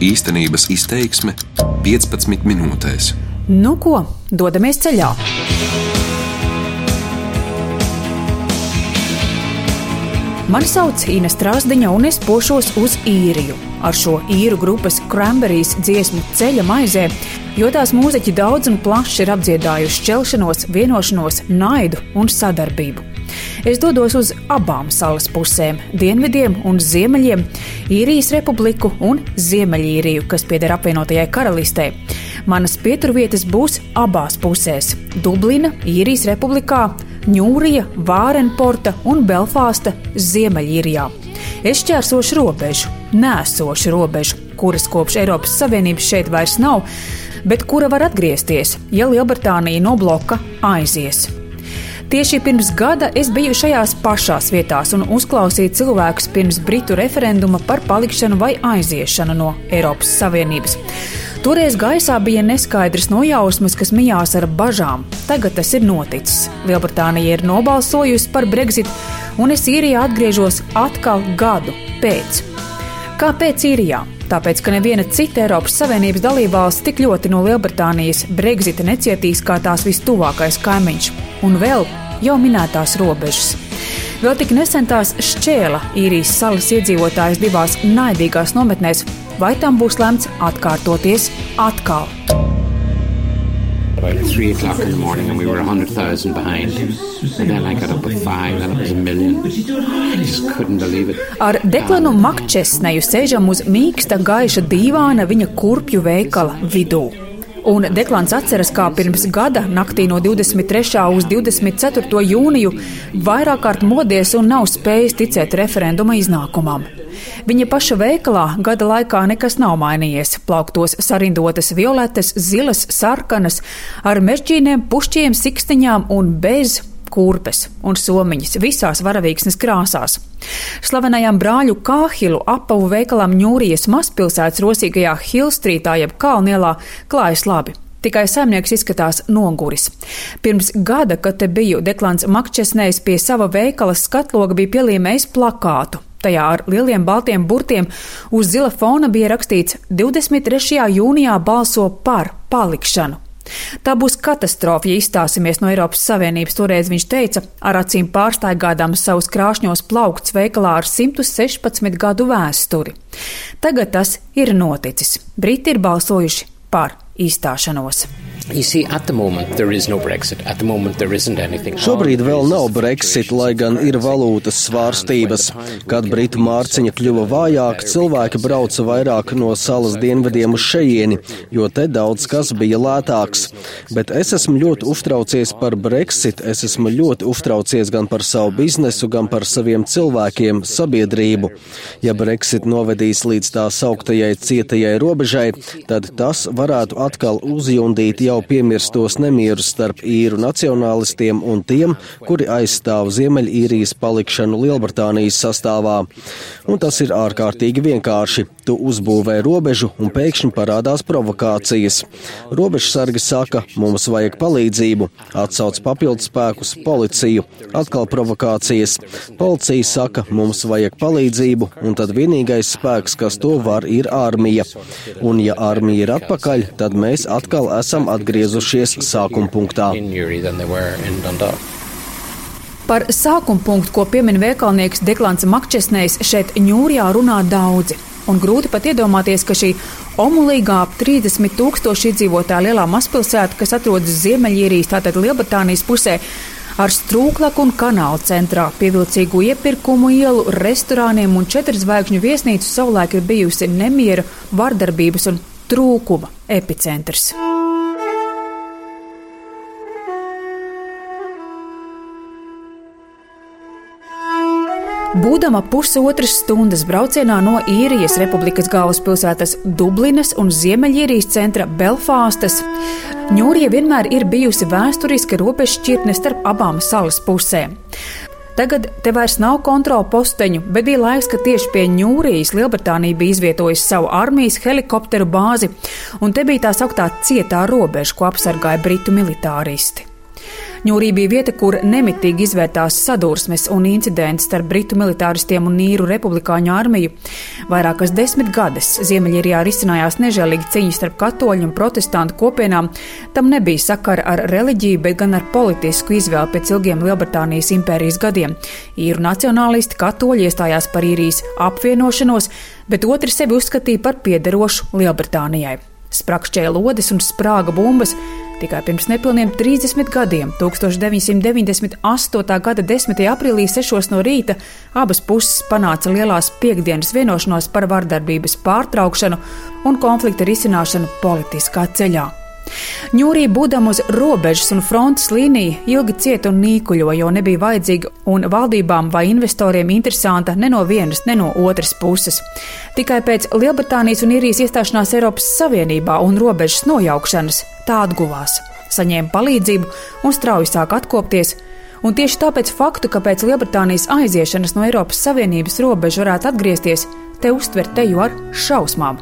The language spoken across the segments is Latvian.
Īstenības izteiksme 15 minūtēs. Nu ko, dodamies ceļā! Mani sauc Ines Strāzdiņa, un es pošos uz īriju. Ar šo īru grupas Cranberries dziesmu ceļa maizē, jo tās mūziķi daudz un plaši ir apdziedājuši šķelšanos, vienošanos, naidu un sadarbību. Es dodos uz abām salas pusēm - dienvidiem un ziemeļiem, īrijas republiku un Ziemeļīriju, kas pieder apvienotajai karalistē. Manas pieturvietas būs abās pusēs - Dublina, īrijas republikā, Ņūrija, Vārenporta un Belfāsta Ziemeļīrijā. Es šķērsošu robežu, nēsošu robežu, kuras kopš Eiropas Savienības šeit vairs nav, bet kura var atgriezties, ja Lielbritānija no bloka aizies. Tieši pirms gada es biju šajās pašās vietās un uzklausīju cilvēkus pirms Britu referenduma par palikšanu vai aiziešanu no Eiropas Savienības. Toreiz gaisā bija neskaidrs nojausmas, kas mijās ar bažām. Tagad tas ir noticis. Lielbritānija ir nobalsojusi par Brexit, un es īrijā atgriežos atkal gadu pēc. Kāpēc īrijā? Tāpēc, ka neviena cita Eiropas Savienības dalībvalsts tik ļoti no Lielbritānijas Brexita necietīs kā tās vistuvākais kaimiņš, un vēl jau minētās robežas. Vēl tik nesen tās šķēla īrijas salas iedzīvotājus divās naidīgās nometnēs, vai tam būs lemts atkārtoties atkal. About three o'clock in the morning, and we were 100,000 behind. And then I got up at five, then it was a million. I just couldn't believe it. Ar Deklanu Makčesneju sēžam uz mīksta gaiša dīvāna viņa kurpju veikala vidū. Un Deklāns atceras, kā pirms gada naktī no 23. uz 24. jūniju vairāk kārt modies un nav spējis ticēt referenduma iznākumam. Viņa paša veikalā gada laikā nekas nav mainījies. Plauktos sarindotas violetas, zilas, sarkanas, ar mežģīniem, pušķiem, sikstiņām un bez kurpes un somiņas visās varavīksnes krāsās. Slavenajām brāļu Kāhilu apavu veikalam Ņūrijas mazpilsētas rosīgajā Hilstrītā jeb Kalnielā klājas labi. Tikai saimnieks izskatās noguris. Pirms gada, kad te biju, Deklāns Makčesnējs pie sava veikala skatloga bija pielīmējis plakātu. Tajā ar lieliem baltiem burtiem uz zila fona bija rakstīts 23. jūnijā balso par palikšanu. Tā būs katastrofa, ja izstāsimies no Eiropas Savienības, toreiz viņš teica, ar acīm pārstaigādams savus krāšņos plaukts veikalā ar 116 gadu vēsturi. Tagad tas ir noticis. Briti ir balsojuši par izstāšanos. See, no Šobrīd vēl nav Brexit, lai gan ir valūtas svārstības. Kad Britu mārciņa kļuva vājāka, cilvēki brauca vairāk no salas dienvidiem uz šejieni, jo te daudz kas bija lētāks. Bet es esmu ļoti uztraucies par Brexit, es esmu ļoti uztraucies gan par savu biznesu, gan par saviem cilvēkiem, sabiedrību. Ja Brexit novedīs līdz tā sauktajai cietajai robežai, tad tas varētu atkal uzjundīt jau piemirstos nemierus starp īru nacionālistiem un tiem, kuri aizstāv Ziemeļīrijas palikšanu Lielbritānijas sastāvā. Un tas ir ārkārtīgi vienkārši. Tu uzbūvē robežu un pēkšņi parādās provokācijas. Robežsargi saka, mums vajag palīdzību, atsauc papildus spēkus, policiju, atkal provokācijas. Policija saka, mums vajag palīdzību, un tad vienīgais spēks, kas to var, ir armija. Un ja armija ir atpakaļ, tad mēs atkal esam atgriezušies sākuma punktā. Par sākuma punktu, ko piemin veikalnieks Deklants Makčesnējs, šeit ņūrijā runā daudzi. Un grūti pat iedomāties, ka šī omulīgā ap 30 tūkstoši iedzīvotāja lielā mazpilsēta, kas atrodas Ziemeļīrijas, tātad Lielbritānijas pusē, ar strūklaku un kanālu centrā, pievilcīgu iepirkumu ielu, restorāniem un četrzvaigžņu viesnīcu savulaik ir bijusi nemiera, vardarbības un trūkuma epicentrs. Būdama pusotras stundas braucienā no īrijas republikas galvaspilsētas Dublinas un Ziemeļīrijas centra Belfāstas, Ņūrija vienmēr ir bijusi vēsturiska robežšķirtne starp abām salas pusēm. Tagad te vairs nav kontrola posteņu, bet bija laiks, kad tieši pie Ņūrijas Lielbritānija bija izvietojusi savu armijas helikopteru bāzi, un te bija tā sauktā cietā robeža, ko apsargāja britu militāristi. Ņūrī bija vieta, kur nemitīgi izvērtās sadursmes un incidents starp britu militāristiem un īru republikāņu armiju. Vairākas desmit gadus Ziemeļīrijā risinājās nežēlīga cīņa starp katoļu un protestantu kopienām. Tam nebija sakara ar reliģiju, bet gan ar politisku izvēli pēc ilgiem Lielbritānijas impērijas gadiem. Īru nacionālisti katoļi iestājās par īrijas apvienošanos, bet otri sevi uzskatīja par piederošu Lielbritānijai. Sprakšķēja lodes un sprāga bumbas. Tikai pirms nepilniem 30 gadiem, 1998. gada 10. aprīlī 6. no rīta, abas puses panāca lielās piekdienas vienošanos par vardarbības pārtraukšanu un konflikta risināšanu politiskā ceļā. Ņūrī būdam uz robežas un frontes līnija ilgi cieta un nīkuļo, jo nebija vajadzīga un valdībām vai investoriem interesanta ne no vienas, ne no otras puses. Tikai pēc Lielbritānijas un Irijas iestāšanās Eiropas Savienībā un robežas nojaukšanas tā atguvās, saņēma palīdzību un strauji sāk atkopties. Un tieši tāpēc faktu, ka pēc Lielbritānijas aiziešanas no Eiropas Savienības robežu varētu atgriezties, te uztver teju ar šausmām.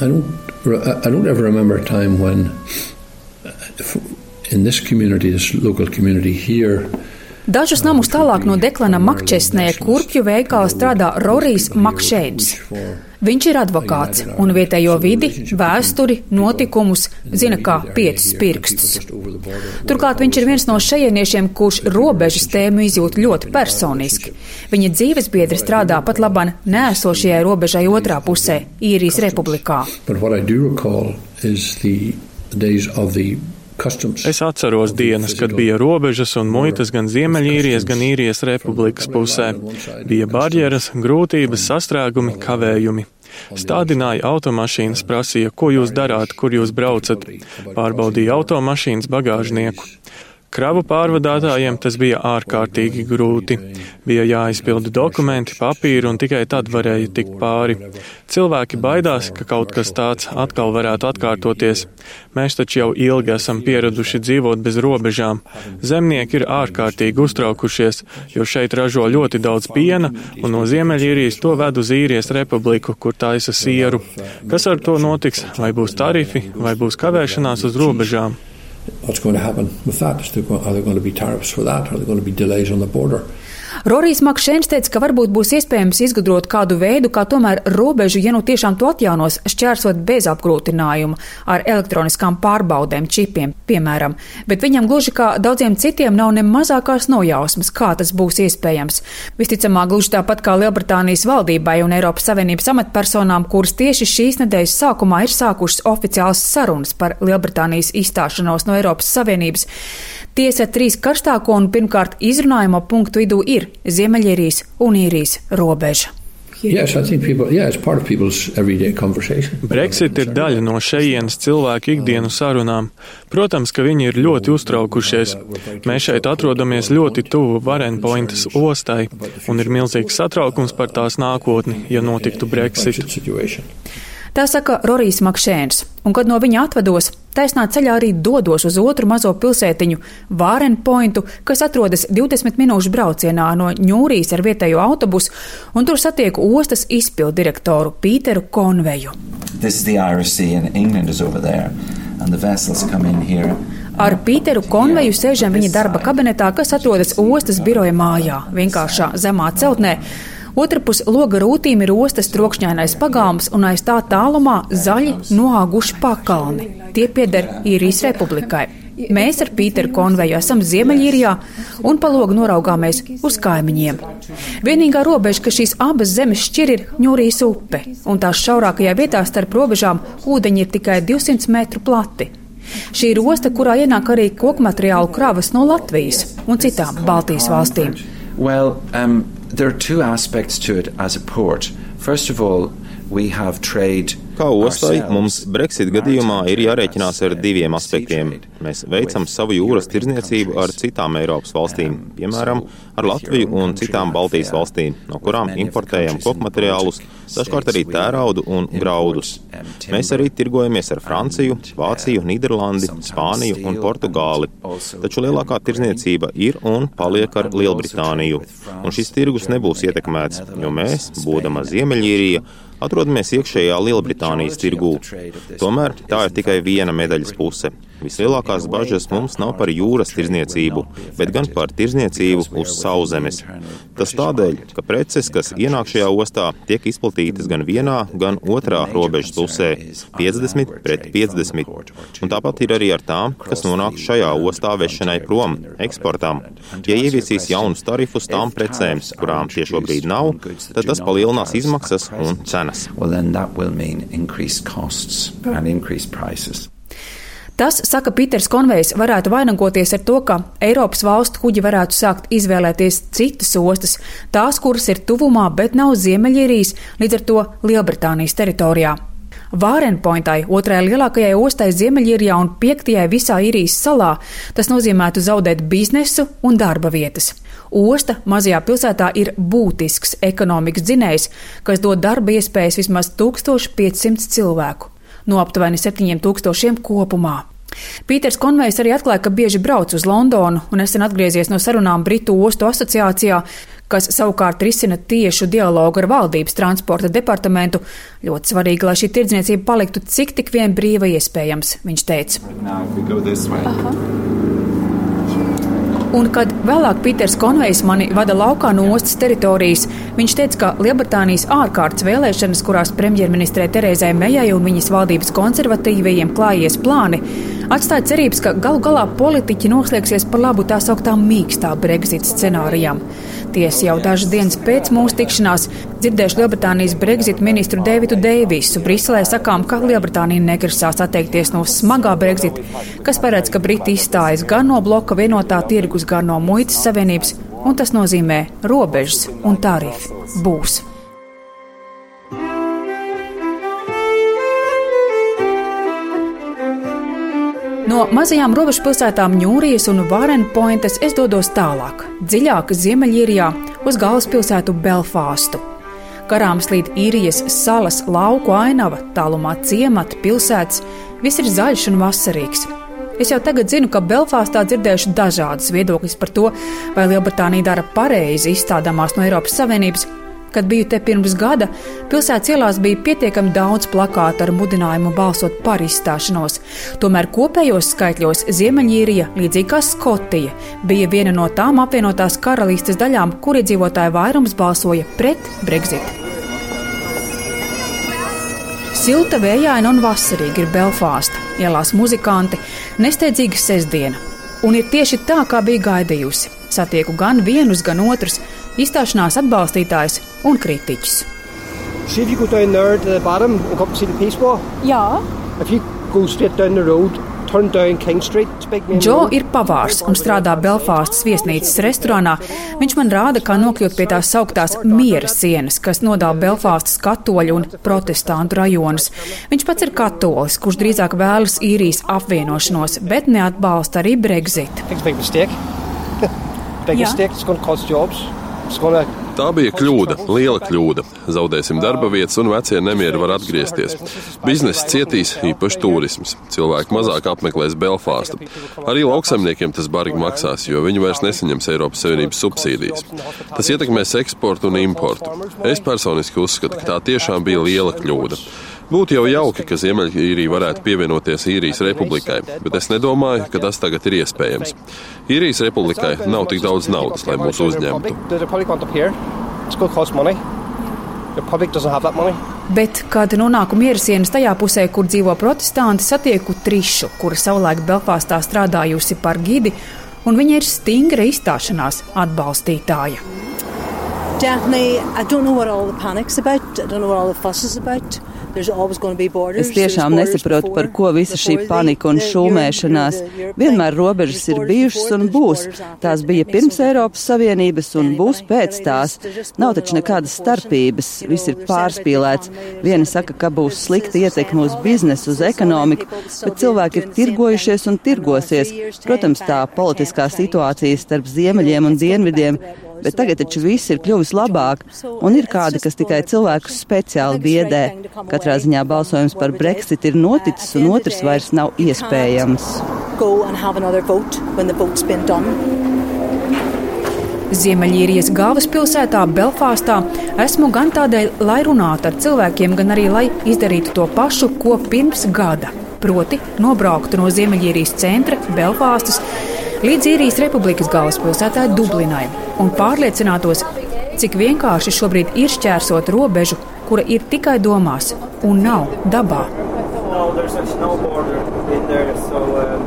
Don't, I don't ever remember a time when, uh, in this community, this local community here, Dažus namus tālāk no Deklana Makčesnē kurpju veikalā strādā Rorijs Makšēns. Viņš ir advokāts un vietējo vidi, vēsturi, notikumus zina kā piecus pirkstus. Turklāt viņš ir viens no šejieniešiem, kurš robežas tēmu izjūt ļoti personiski. Viņa dzīves biedri strādā pat labam nēsošajai robežai otrā pusē, īrijas republikā. Es atceros dienas, kad bija robežas un muitas gan Ziemeļīrijas, gan Īrijas republikas pusē. Bija barjeras, grūtības, sastrēgumi, kavējumi. Stādināja automašīnas, prasīja, ko jūs darāt, kur jūs braucat. Pārbaudīja automašīnas bagāžnieku. Kravu pārvadātājiem tas bija ārkārtīgi grūti. Bija jāizpilda dokumenti, papīri un tikai tad varēja tikt pāri. Cilvēki baidās, ka kaut kas tāds atkal varētu atkārtoties. Mēs taču jau ilgi esam pieraduši dzīvot bez robežām. Zemnieki ir ārkārtīgi uztraukušies, jo šeit ražo ļoti daudz piena, un no Ziemeļīrijas to ved uz īrijas republiku, kur taisa sieru. Kas ar to notiks? Vai būs tarifi, vai būs kavēšanās uz robežām? What's going to happen with that? Is there, are there going to be tariffs for that? Are there going to be delays on the border? Rorijs Makšēns teica, ka varbūt būs iespējams izgudrot kādu veidu, kā tomēr robežu, ja nu tiešām to atjaunos, šķērsot bez apgrūtinājuma ar elektroniskām pārbaudēm, čipiem, piemēram. Bet viņam gluži kā daudziem citiem nav ne mazākās nojausmas, kā tas būs iespējams. Visticamāk, gluži tāpat kā Lielbritānijas valdībai un Eiropas Savienības amatpersonām, kuras tieši šīs nedēļas sākumā ir sākušas oficiāls sarunas par Lielbritānijas izstāšanos no Eiropas Savienības. Tiesa trīs karstāko un pirmkārt izrunājamo punktu vidū ir Ziemeļīrijas un Īrijas robeža. Yes, people, yeah, Brexit ir daļa no šejienes cilvēku ikdienu sarunām. Protams, ka viņi ir ļoti uztraukušies. Mēs šeit atrodamies ļoti tuvu Varenpointas ostai, un ir milzīgs satraukums par tās nākotni, ja notiktu Brexit. Tā saka Rorijs Makšēns, un kad no viņa atvados, taisnā ceļā arī dodos uz otru mazo pilsētiņu, Vārenpointu, kas atrodas 20 minūšu braucienā no Ņūrijas ar vietējo autobusu, un tur satieku ostas izpildu direktoru Pīteru Konveju. Ar Pīteru Konveju sēžam viņa darba kabinetā, kas atrodas ostas biroja mājā, vienkāršā zemā celtnē. Otrapus loga rūtīm ir ostas trokšņainais pagalms un aiz tā tālumā zaļi noāguši pakalni. Tie pieder īrijas republikai. Mēs ar Pīteru Konveju esam Ziemeļīrijā un pa logu noraugāmies uz kaimiņiem. Vienīgā robeža, ka šīs abas zemes šķir, ir Ņūrijas upe, un tās šaurākajā vietā starp robežām ūdeņi ir tikai 200 metru plati. Šī ir osta, kurā ienāk arī koku materiālu kravas no Latvijas un citām Baltijas valstīm. Well, um, there are two aspects to it as a port. First of all, we have trade Kā ostai, mums Brexit gadījumā ir jārēķinās ar diviem aspektiem. Mēs veicam savu jūras tirzniecību ar citām Eiropas valstīm, piemēram, ar Latviju un citām Baltijas valstīm, no kurām importējam kokmateriālus, dažkārt arī tēraudu un graudus. Mēs arī tirgojamies ar Franciju, Vāciju, Nīderlandi, Spāniju un Portugāli. Taču lielākā tirzniecība ir un paliek ar Lielbritāniju. Un šis tirgus nebūs ietekmēts, jo mēs, būdama Ziemeļīrija, atrodamies iekšējā Lielbritānijas tirgū. Tomēr tā ir tikai viena medaļas puse. Vislielākās bažas mums nav par jūras tirzniecību, bet gan par tirzniecību uz sauszemes. Tas tādēļ, ka preces, kas ienāk šajā ostā, tiek izplatītas gan vienā, gan otrā robežas pusē - 50 pret 50. Un tāpat ir arī ar tām, kas nonāk šajā ostā vešanai prom, eksportam. Ja ieviesīs jaunus tarifus tām precēm, kurām tie šobrīd nav, tad tas palielinās izmaksas un cenas. Well, then that will mean increased costs and increased prices. Tas, saka Pīters Konvejs, varētu vainagoties ar to, ka Eiropas valstu kuģi varētu sākt izvēlēties citas ostas, tās, kuras ir tuvumā, bet nav Ziemeļīrijas, līdz ar to Lielbritānijas teritorijā. Vārenpointai, otrajai lielākajai ostai Ziemeļīrijā un piektajai visā īrijas salā, tas nozīmētu zaudēt biznesu un darba vietas. Osta mazajā pilsētā ir būtisks ekonomikas dzinējs, kas dod darba iespējas vismaz 1500 cilvēku no aptuveni 7000 kopumā. Pīters Konvejs arī atklāja, ka bieži brauc uz Londonu un nesen atgriezies no sarunām Britu ostu asociācijā, kas savukārt risina tiešu dialogu ar valdības transporta departamentu. Ļoti svarīgi, lai šī tirdzniecība paliktu cik tik vien brīva iespējams, viņš teica. Aha. Un, kad vēlāk Pīters Konvejs mani vada laukā no ostas teritorijas, viņš teica, ka Lielbritānijas ārkārtas vēlēšanas, kurās premjerministrē Terēzai Mejai un viņas valdības konservatīvajiem klājies plāni, atstāja cerības, ka galu galā politiķi noslēgsies par labu tā sauktā mīkstā Brexit scenārijām. Tiesa jau dažas dienas pēc mūsu tikšanās dzirdējuši Lielbritānijas Brexit ministru Davidu Deivisu. Briselē sakām, ka Lielbritānija negrasās atteikties no smagā Brexit, kas paredz, ka Briti izstājas gan no bloka vienotā tirgus, gan no muitas savienības, un tas nozīmē robežas un tarifi būs. No mazajām robežpilsētām Ņūrijas un Varenpointes es dodos tālāk, dziļāk Ziemeļīrijā uz galvaspilsētu Belfāstu. Karāms līdz īrijas salas lauku ainava, tālumā ciemata, pilsētas, viss ir zaļš un vasarīgs. Es jau tagad zinu, ka Belfāstā dzirdējuši dažādas viedokļas par to, vai Lielbritānija dara pareizi izstādāmās no Eiropas Savienības. Kad biju te pirms gada, pilsētas ielās bija pietiekami daudz plakātu ar mudinājumu balsot par izstāšanos. Tomēr kopējos skaitļos Ziemeļīrija, līdzīgi kā Skotija, bija viena no tām apvienotās karalistes daļām, kur iedzīvotāju vairums balsoja pret Brexit. Silta, vējaina un vasarīga ir Belfāsta, ielās muzikanti, nesteidzīga sestdiena. Un ir tieši tā, kā bija gaidījusi. Satieku gan vienus, gan otrus izstāšanās atbalstītājus un the bottom. Jā. Road, Džo ir pavārs un strādā Belfāstas viesnīcas restorānā. Viņš man rāda, kā nokļūt pie tās sauktās miera sienas, kas nodala Belfāstas katoļu un protestantu rajonus. Viņš pats ir katolis, kurš drīzāk vēlas īrijas apvienošanos, bet neatbalsta arī Brexit. Tā bija kļūda, liela kļūda. Zaudēsim darba vietas, un vecie nemieri var atgriezties. Biznesa cietīs, īpaši turisms. Cilvēki mazāk apmeklēs Belfāstu. Arī lauksaimniekiem tas bargi maksās, jo viņi vairs nesaņems Eiropas Savienības subsīdijas. Tas ietekmēs eksportu un importu. Es personiski uzskatu, ka tā tiešām bija liela kļūda. Būtu jau jauki, ka Ziemeļīrija varētu pievienoties īrijas republikai, bet es nedomāju, ka tas tagad ir iespējams. Īrijas republikai nav tik daudz naudas, lai mūs uzņemtu. Bet, kad nonāku mierasienas tajā pusē, kur dzīvo protestanti, satieku Trišu, kura savulaik Belfāstā strādājusi par gidi, un viņa ir stingra izstāšanās atbalstītāja. Daphne, I don't know what all the panic's about. I don't know what all the fuss is about. Es tiešām nesaprotu, par ko visa šī panika un šūmēšanās. Vienmēr robežas ir bijušas un būs. Tās bija pirms Eiropas Savienības un būs pēc tās. Nav taču nekādas starpības, viss ir pārspīlēts. Viena saka, ka būs slikta ietekme uz biznesu, uz ekonomiku, bet cilvēki ir tirgojušies un tirgosies. Protams, tā politiskā situācija starp ziemeļiem un dienvidiem bet tagad taču viss ir kļuvis labāk, un ir kādi, kas tikai cilvēkus speciāli biedē. Katrā ziņā balsojums par Brexit ir noticis, un otrs vairs nav iespējams. Ziemeļīrijas galvaspilsētā, Belfāstā, esmu gan tādēļ, lai runātu ar cilvēkiem, gan arī lai izdarītu to pašu, ko pirms gada proti nobrauktu no Ziemeļīrijas centra, Belfāstas, līdz īrijas republikas galvaspilsētai Dublinai un pārliecinātos, cik vienkārši šobrīd ir šķērsot robežu, kura ir tikai domās un nav dabā.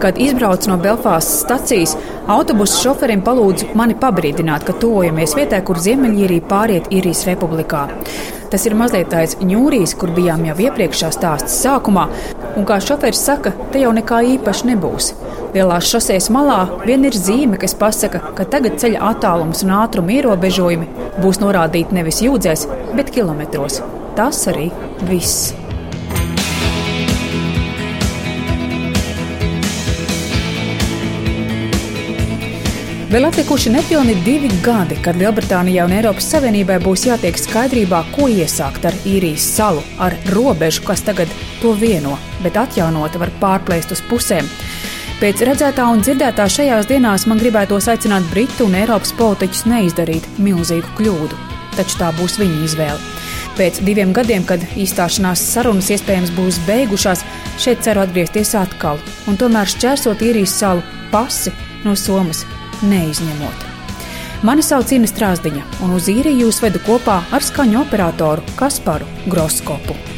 Kad izbraucu no Belfāstas stacijas, autobusu šoferim palūdzu mani pabrīdināt, ka tuvojamies vietai, kur Ziemeļīrija pāriet īrijas republikā. Tas ir mazliet tāds ņūrīs, kur bijām jau iepriekšējā stāsta sākumā, un kā šoferis saka, te jau nekā īpaši nebūs. Lielās šoseis malā vien ir zīme, kas pasaka, ka tagad ceļa attālums un ātruma ierobežojumi būs norādīti nevis jūdzēs, bet kilometros. Tas arī viss. Vēl atlikuši nepilni divi gadi, kad Lielbritānijai un Eiropas Savienībai būs jātiek skaidrībā, ko iesākt ar īrijas salu, ar robežu, kas tagad to vieno, bet atjaunota var pārplēst uz pusēm. Pēc redzētā un dzirdētā šajās dienās man gribētos aicināt Britu un Eiropas politiķus neizdarīt milzīgu kļūdu, taču tā būs viņu izvēle. Pēc diviem gadiem, kad izstāšanās sarunas iespējams būs beigušās, šeit ceru atgriezties atkal, un tomēr šķērsot īrijas salu pasi no Somas neizņemot. Mani sauc Ines Strāzdiņa, un uz īriju jūs vedu kopā ar skaņu operatoru Kasparu Groskopu.